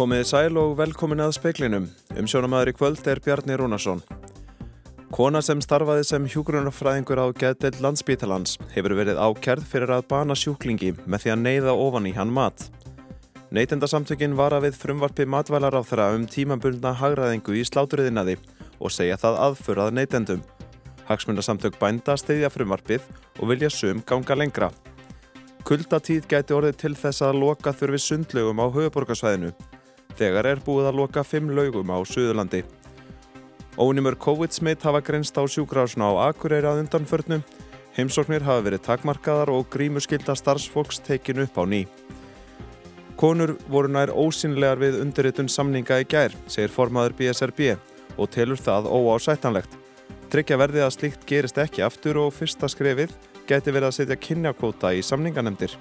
Komiði sæl og velkomin að speiklinum. Umsjónamaður í kvöld er Bjarni Rúnarsson. Kona sem starfaði sem hjúgrunarfræðingur á Geðdell landsbítalans hefur verið ákjærð fyrir að bana sjúklingi með því að neyða ofan í hann mat. Neytendasamtökin vara við frumvarpi matvælar á þeirra um tímabundna hagraðingu í sláturiðinaði og segja það aðfurað neytendum. Hagsmundarsamtök bænda steyðja frumvarpið og vilja sum ganga lengra. Kuldatíð gæti orðið til þess að loka þurfi sundlögum á höfuborgarsvæðinu. Þegar er búið að loka fimm lögum á Suðurlandi. Ónumur COVID-smitt hafa grenst á sjúkrásna á Akureyri að undanförnum. Heimsóknir hafa verið takmarkaðar og grímuskylda starfsfólks tekinu upp á ný. Konur voru nær ósynlegar við undirritun samninga í gær, segir formaður BSRB og telur það óásættanlegt. Tryggja verði að slíkt gerist ekki aftur og fyrsta skrefið geti verið að setja kynjakvóta í samninganemdir.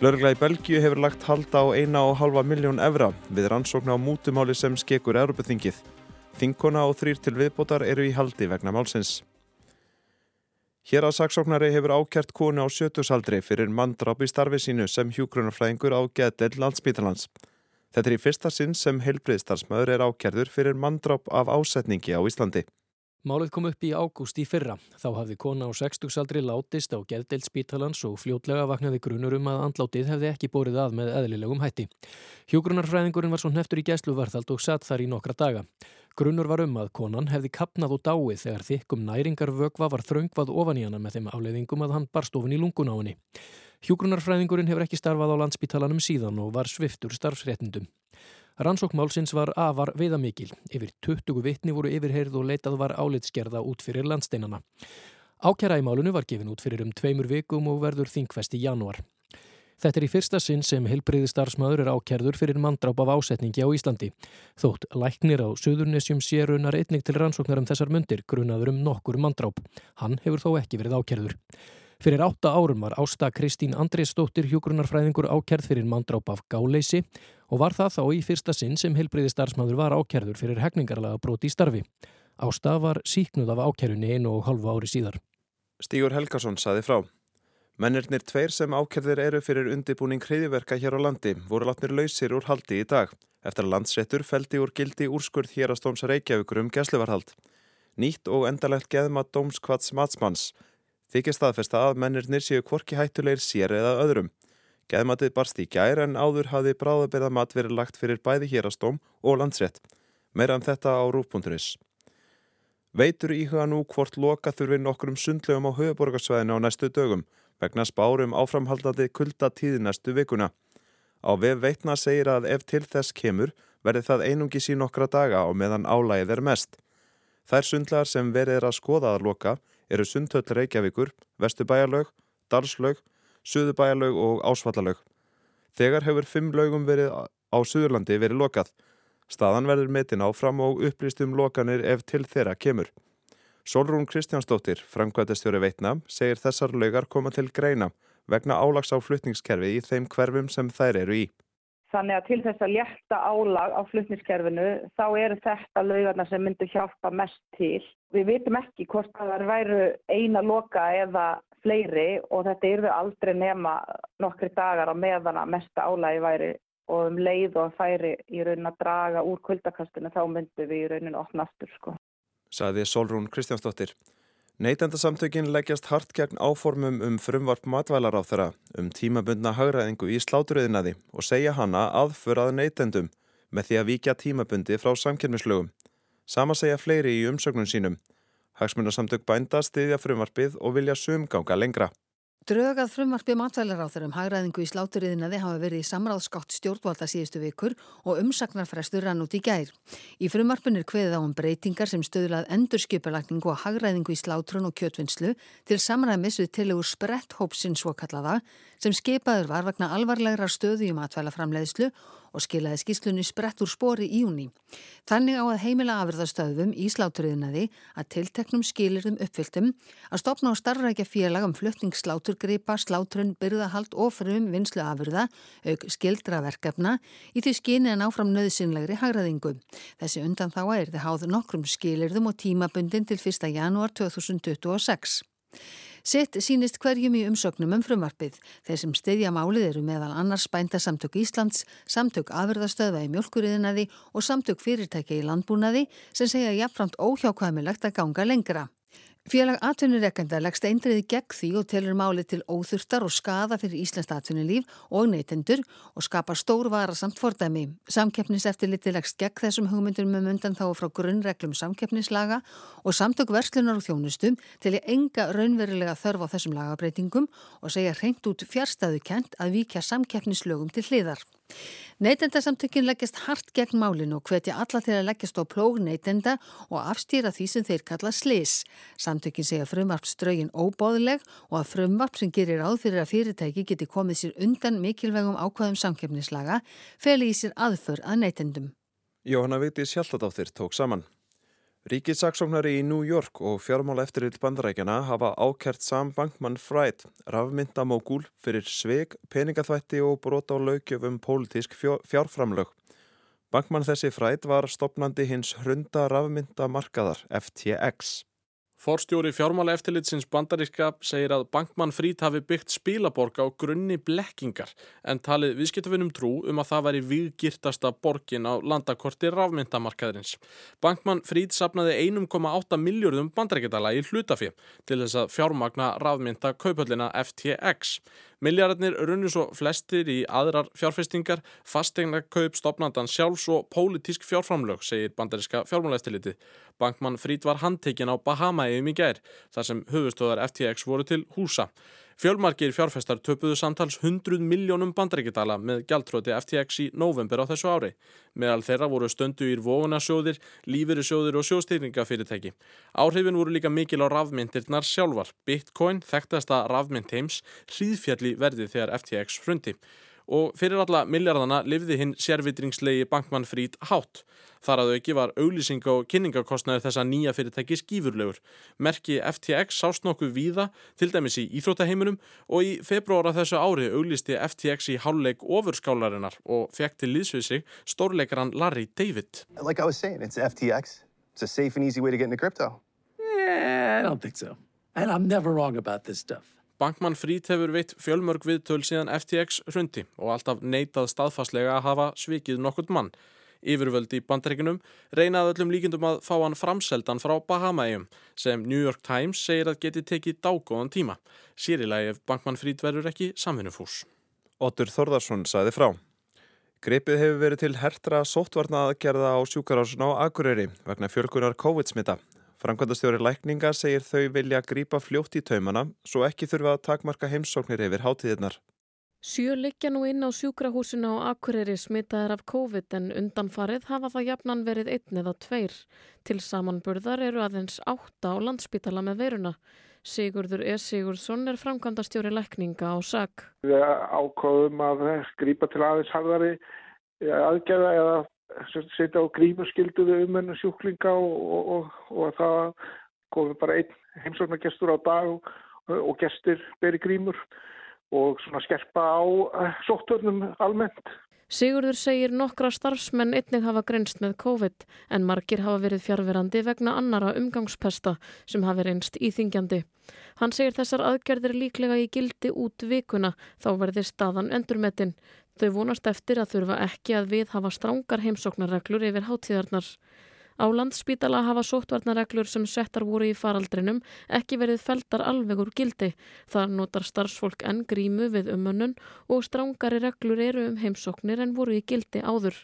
Lörgla í Belgíu hefur lagt halda á eina og halva miljón evra við rannsókna á mútumáli sem skekur Europethingið. Þinkona og þrýr til viðbótar eru í haldi vegna málsins. Hér að saksóknari hefur ákjært konu á sjötusaldri fyrir manndráp í starfi sínu sem hjúgrunarfræðingur á Geðdell landsbítalans. Þetta er í fyrsta sinn sem heilbriðstarfsmöður er ákjærður fyrir manndráp af ásetningi á Íslandi. Málið kom upp í ágúst í fyrra. Þá hafði kona á 60-saldri látist á Geðdell spítalans og fljótlega vaknaði grunur um að andlátið hefði ekki borið að með eðlilegum hætti. Hjúgrunarfræðingurinn var svo hneftur í gæsluvarðald og satt þar í nokkra daga. Grunnur var um að konan hefði kapnað og dáið þegar þykkum næringar vögva var þröngvað ofan í hana með þeim áleiðingum að hann barst ofin í lungun á henni. Hjúgrunarfræðingurinn hefur ekki starfað á landsbítalanum síðan og var sviftur starfsréttindum. Rannsókmálsins var afar veiðamikil. Yfir 20 vittni voru yfirheyrð og leitað var álitskerða út fyrir landsteinana. Ákjara í málunu var gefin út fyrir um tveimur vikum og verður þingfest í januar. Þetta er í fyrsta sinn sem heilbreyði starfsmæður er ákjærður fyrir manndráp af ásetningi á Íslandi. Þótt læknir á Suðurnesjum sérunar einnig til rannsóknar um þessar myndir grunaður um nokkur manndráp. Hann hefur þó ekki verið ákjærður. Fyrir átta árum var Ásta Kristín Andriðsdóttir hjógrunarfræðingur ákjærð fyrir manndráp af gáleysi og var það þá í fyrsta sinn sem heilbreyði starfsmæður var ákjærður fyrir hegningarlega broti í starfi. Ásta var síknuð af ákjærunni einu og halvu ári síðar. Stígur Helgason saði frá. Mennirnir tveir sem ákjörðir eru fyrir undibúning hriðiverka hér á landi voru látnir lausir úr haldi í dag eftir að landsréttur feldi úr gildi úrskurð hér að stóms Reykjavíkur um gæsluvarhald. Nýtt og endalegt geðma dómskvats matsmanns þykir staðfesta að mennirnir séu kvorki hættulegir sér eða öðrum. Geðmatið barst í gær en áður hafði bráðabirðamat verið lagt fyrir bæði hér að stóm og landsrétt. Meira um þetta á rúf.is. Veitur íhuga nú hvort loka þurfi nokkrum sundlegum á höfuborgarsvæðinu á næstu dögum vegna spárum áframhaldandi kulda tíði næstu vikuna. Á vef veitna segir að ef til þess kemur verði það einungi sín okkra daga og meðan álægið er mest. Þær sundlegar sem verið er að skoða að loka eru Sundhöll Reykjavíkur, Vestubæjarlaug, Dalslaug, Suðubæjarlaug og Ásvallalög. Þegar hefur fimm laugum verið á Suðurlandi verið lokað. Staðan verður metin áfram og upplýstum lokanir ef til þeirra kemur. Solrún Kristjánsdóttir, framkvæmtastjóri veitna, segir þessar laugar koma til greina vegna álags á flutningskerfi í þeim hverfum sem þær eru í. Þannig að til þess að létta álag á flutningskerfinu þá eru þetta laugarna sem myndur hjálpa mest til. Við vitum ekki hvort það væru eina loka eða fleiri og þetta eru aldrei nema nokkri dagar á meðan að mesta álagi væri og um leið og færi í raunin að draga úr kvöldakastinu þá myndum við í raunin opna aftur sko saði Solrún Kristjánsdóttir. Neytendasamtökin leggjast hart gegn áformum um frumvarp matvælar á þeirra um tímabundna hagraðingu í sláturöðinaði og segja hana aðförað neytendum með því að vikja tímabundi frá samkjörmislögum. Sama segja fleiri í umsögnum sínum. Hagsmunarsamtök bænda stiðja frumvarpið og vilja sumganga lengra. Drögað frumvarfi matvælar á þeirrum hagræðingu í sláturiðinaði hafa verið í samráðskátt stjórnvalda síðustu vikur og umsagnarfrestur rann út í gær. Í frumvarpin er kveðið á um breytingar sem stöðlað endurskipalagningu og hagræðingu í slátrun og kjötvinnslu til samræmis við tilugur sprett hópsinn svo kallaða sem skipaður var vegna alvarlegra stöðu í matvælaframleiðslu og skilaði skýslunni sprett úr spori í júni. Þannig á að heimila afurðastöðum í sláturriðnaði að tilteknum skilirðum uppfylltum að stopna á starfrækja félag um flutningssláturgripa, slátrun, byrðahald og frum vinslu afurða, auk skildraverkefna í því skyni en áfram nöðsynlegri hagraðingu. Þessi undan þá er þið háð nokkrum skilirðum og tímabundin til 1. janúar 2026. Sitt sínist hverjum í umsögnum um frumarpið. Þeir sem styðja málið eru meðal annars bændasamtök Íslands, samtök afurðastöða í mjölkuriðinaði og samtök fyrirtækja í landbúnaði sem segja jafnframt óhjákvæmilegt að ganga lengra. Félag atvinnureikenda leggst eindriði gegn því og telur máli til óþurftar og skada fyrir Íslands atvinnulíf og neytendur og skapar stór vara samt fordæmi. Samkeppniseftiliti leggst gegn þessum hugmyndum um undan þá frá grunnreglum samkeppnislaga og samtök verslunar og þjónustum til ég enga raunverulega þörf á þessum lagabreitingum og segja hreint út fjárstæðu kent að vika samkeppnislögum til hliðar. Neytendasamtökin leggjast hart gegn málinu og hvetja alla til að leggjast á plóg neytenda og afstýra því sem þeir kalla slis. Samtökin segja frumarpsdraugin óbóðleg og að frumarp sem gerir áð fyrir að fyrirtæki geti komið sér undan mikilvægum ákvæðum samkeppnislaga feli í sér aðför að neytendum. Jóhanna Viti Sjaldadóttir tók saman. Ríkisaksóknari í New York og fjármála eftirriðt bandarækjana hafa ákert Sam Bankman-Fried, rafmyndamógúl, fyrir sveig, peningaþvætti og brot á laukjöfum pólitísk fjárframlög. Bankman þessi Fried var stopnandi hins hrunda rafmyndamarkaðar FTX. Forstjóri fjármála eftirlitsins bandaríska segir að Bankmann Frít hafi byggt spilaborg á grunni blekkingar en talið viðskiptafinnum trú um að það væri viðgirtasta borgin á landakorti rafmyndamarkaðurins. Bankmann Frít sapnaði 1,8 miljardum bandaríkjadala í hlutafið til þess að fjármagna rafmynda kaupöllina FTX. Miljardarnir runnu svo flestir í aðrar fjárfestingar, fastegna kaup stopnandan sjálfs og pólitísk fjárframlög, segir bandaríska fjármálaeftilitið. Bankmann Frít var handtekinn á Bahamaegum í gær, þar sem höfustöðar FTX voru til húsa. Fjölmarkir fjárfestar töpuðu samtals 100 miljónum bandaríkjadala með gjaldtróti FTX í november á þessu ári. Meðal þeirra voru stöndu í vóunasjóðir, lífyrisjóðir og sjóstýringafyrirtæki. Áhrifin voru líka mikil á rafmyndirnar sjálfar. Bitcoin, þekktasta rafmynd heims, hríðfjalli verði þegar FTX hrundi. Og fyrir alla miljardana livði hinn sérvitringslegi bankmann frít hátt. Þar að auki var auglýsing og kynningakostnaður þessa nýja fyrirtæki skýfurlegur. Merki FTX sást nokkuð víða, til dæmis í Íþróttaheiminum og í februara þessu ári auglýsti FTX í háluleik ofurskálarinnar og fekk til liðsvið sig stórleikaran Larry David. Like I was saying, it's FTX. It's a safe and easy way to get into crypto. Yeah, I don't think so. And I'm never wrong about this stuff. Bankmann Frít hefur veitt fjölmörg viðtöl síðan FTX hrundi og alltaf neitað staðfastlega að hafa svikið nokkurt mann. Yfirvöldi í bandaríkunum reynaði öllum líkindum að fá hann framseldan frá Bahamaegjum sem New York Times segir að geti tekið dágóðan tíma. Sýrilegi ef Bankmann Frít verður ekki samvinnufús. Otur Þorðarsson saði frá. Gripið hefur verið til hertra sóttvarna aðgerða á sjúkarásun á Akureyri vegna fjölkunar COVID-smita. Framkvæmdastjóri lækninga segir þau vilja grípa fljótt í taumana svo ekki þurfa að takmarka heimsóknir yfir hátíðirnar. Sjö liggja nú inn á sjúkrahúsinu á Akureyri smitaðar af COVID en undanfarið hafa það jafnan verið einn eða tveir. Til samanburðar eru aðeins átta á landspítala með veruna. Sigurður E. Sigurðsson er framkvæmdastjóri lækninga á SAG. Við ákváðum að grípa til aðeins harðari aðgerða eða setja á grímuskilduðu um hennu sjúklinga og, og, og það komi bara einn heimsóknargestur á dag og, og gestir beri grímur og svona skerpa á sóttörnum almennt. Sigurður segir nokkra starfsmenn einnig hafa grenst með COVID en margir hafa verið fjárverandi vegna annara umgangspesta sem hafi reynst íþingjandi. Hann segir þessar aðgerðir líklega í gildi út vikuna þá verði staðan endurmetin. Þau vonast eftir að þurfa ekki að við hafa strángar heimsóknarreglur yfir hátíðarnar. Á landsspítala hafa sóttvarnarreglur sem settar voru í faraldrinum ekki verið feldar alveg úr gildi. Það notar starfsfólk enn grímu við umönnun og strángari reglur eru um heimsóknir en voru í gildi áður.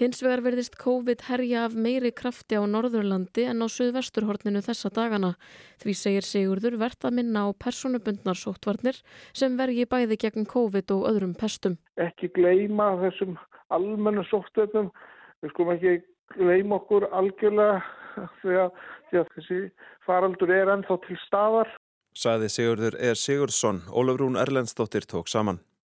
Hins vegar verðist COVID herja af meiri krafti á Norðurlandi en á Suðvesturhorninu þessa dagana. Því segir Sigurður verðt að minna á personubundnar sóttvarnir sem vergi bæði gegn COVID og öðrum pestum. Ekki gleima þessum almennu sóttvarnum. Við skulum ekki gleima okkur algjörlega því að, því að þessi faraldur er ennþá til staðar. Saði Sigurður er Sigurðsson, Ólafrún Erlendsdóttir tók saman.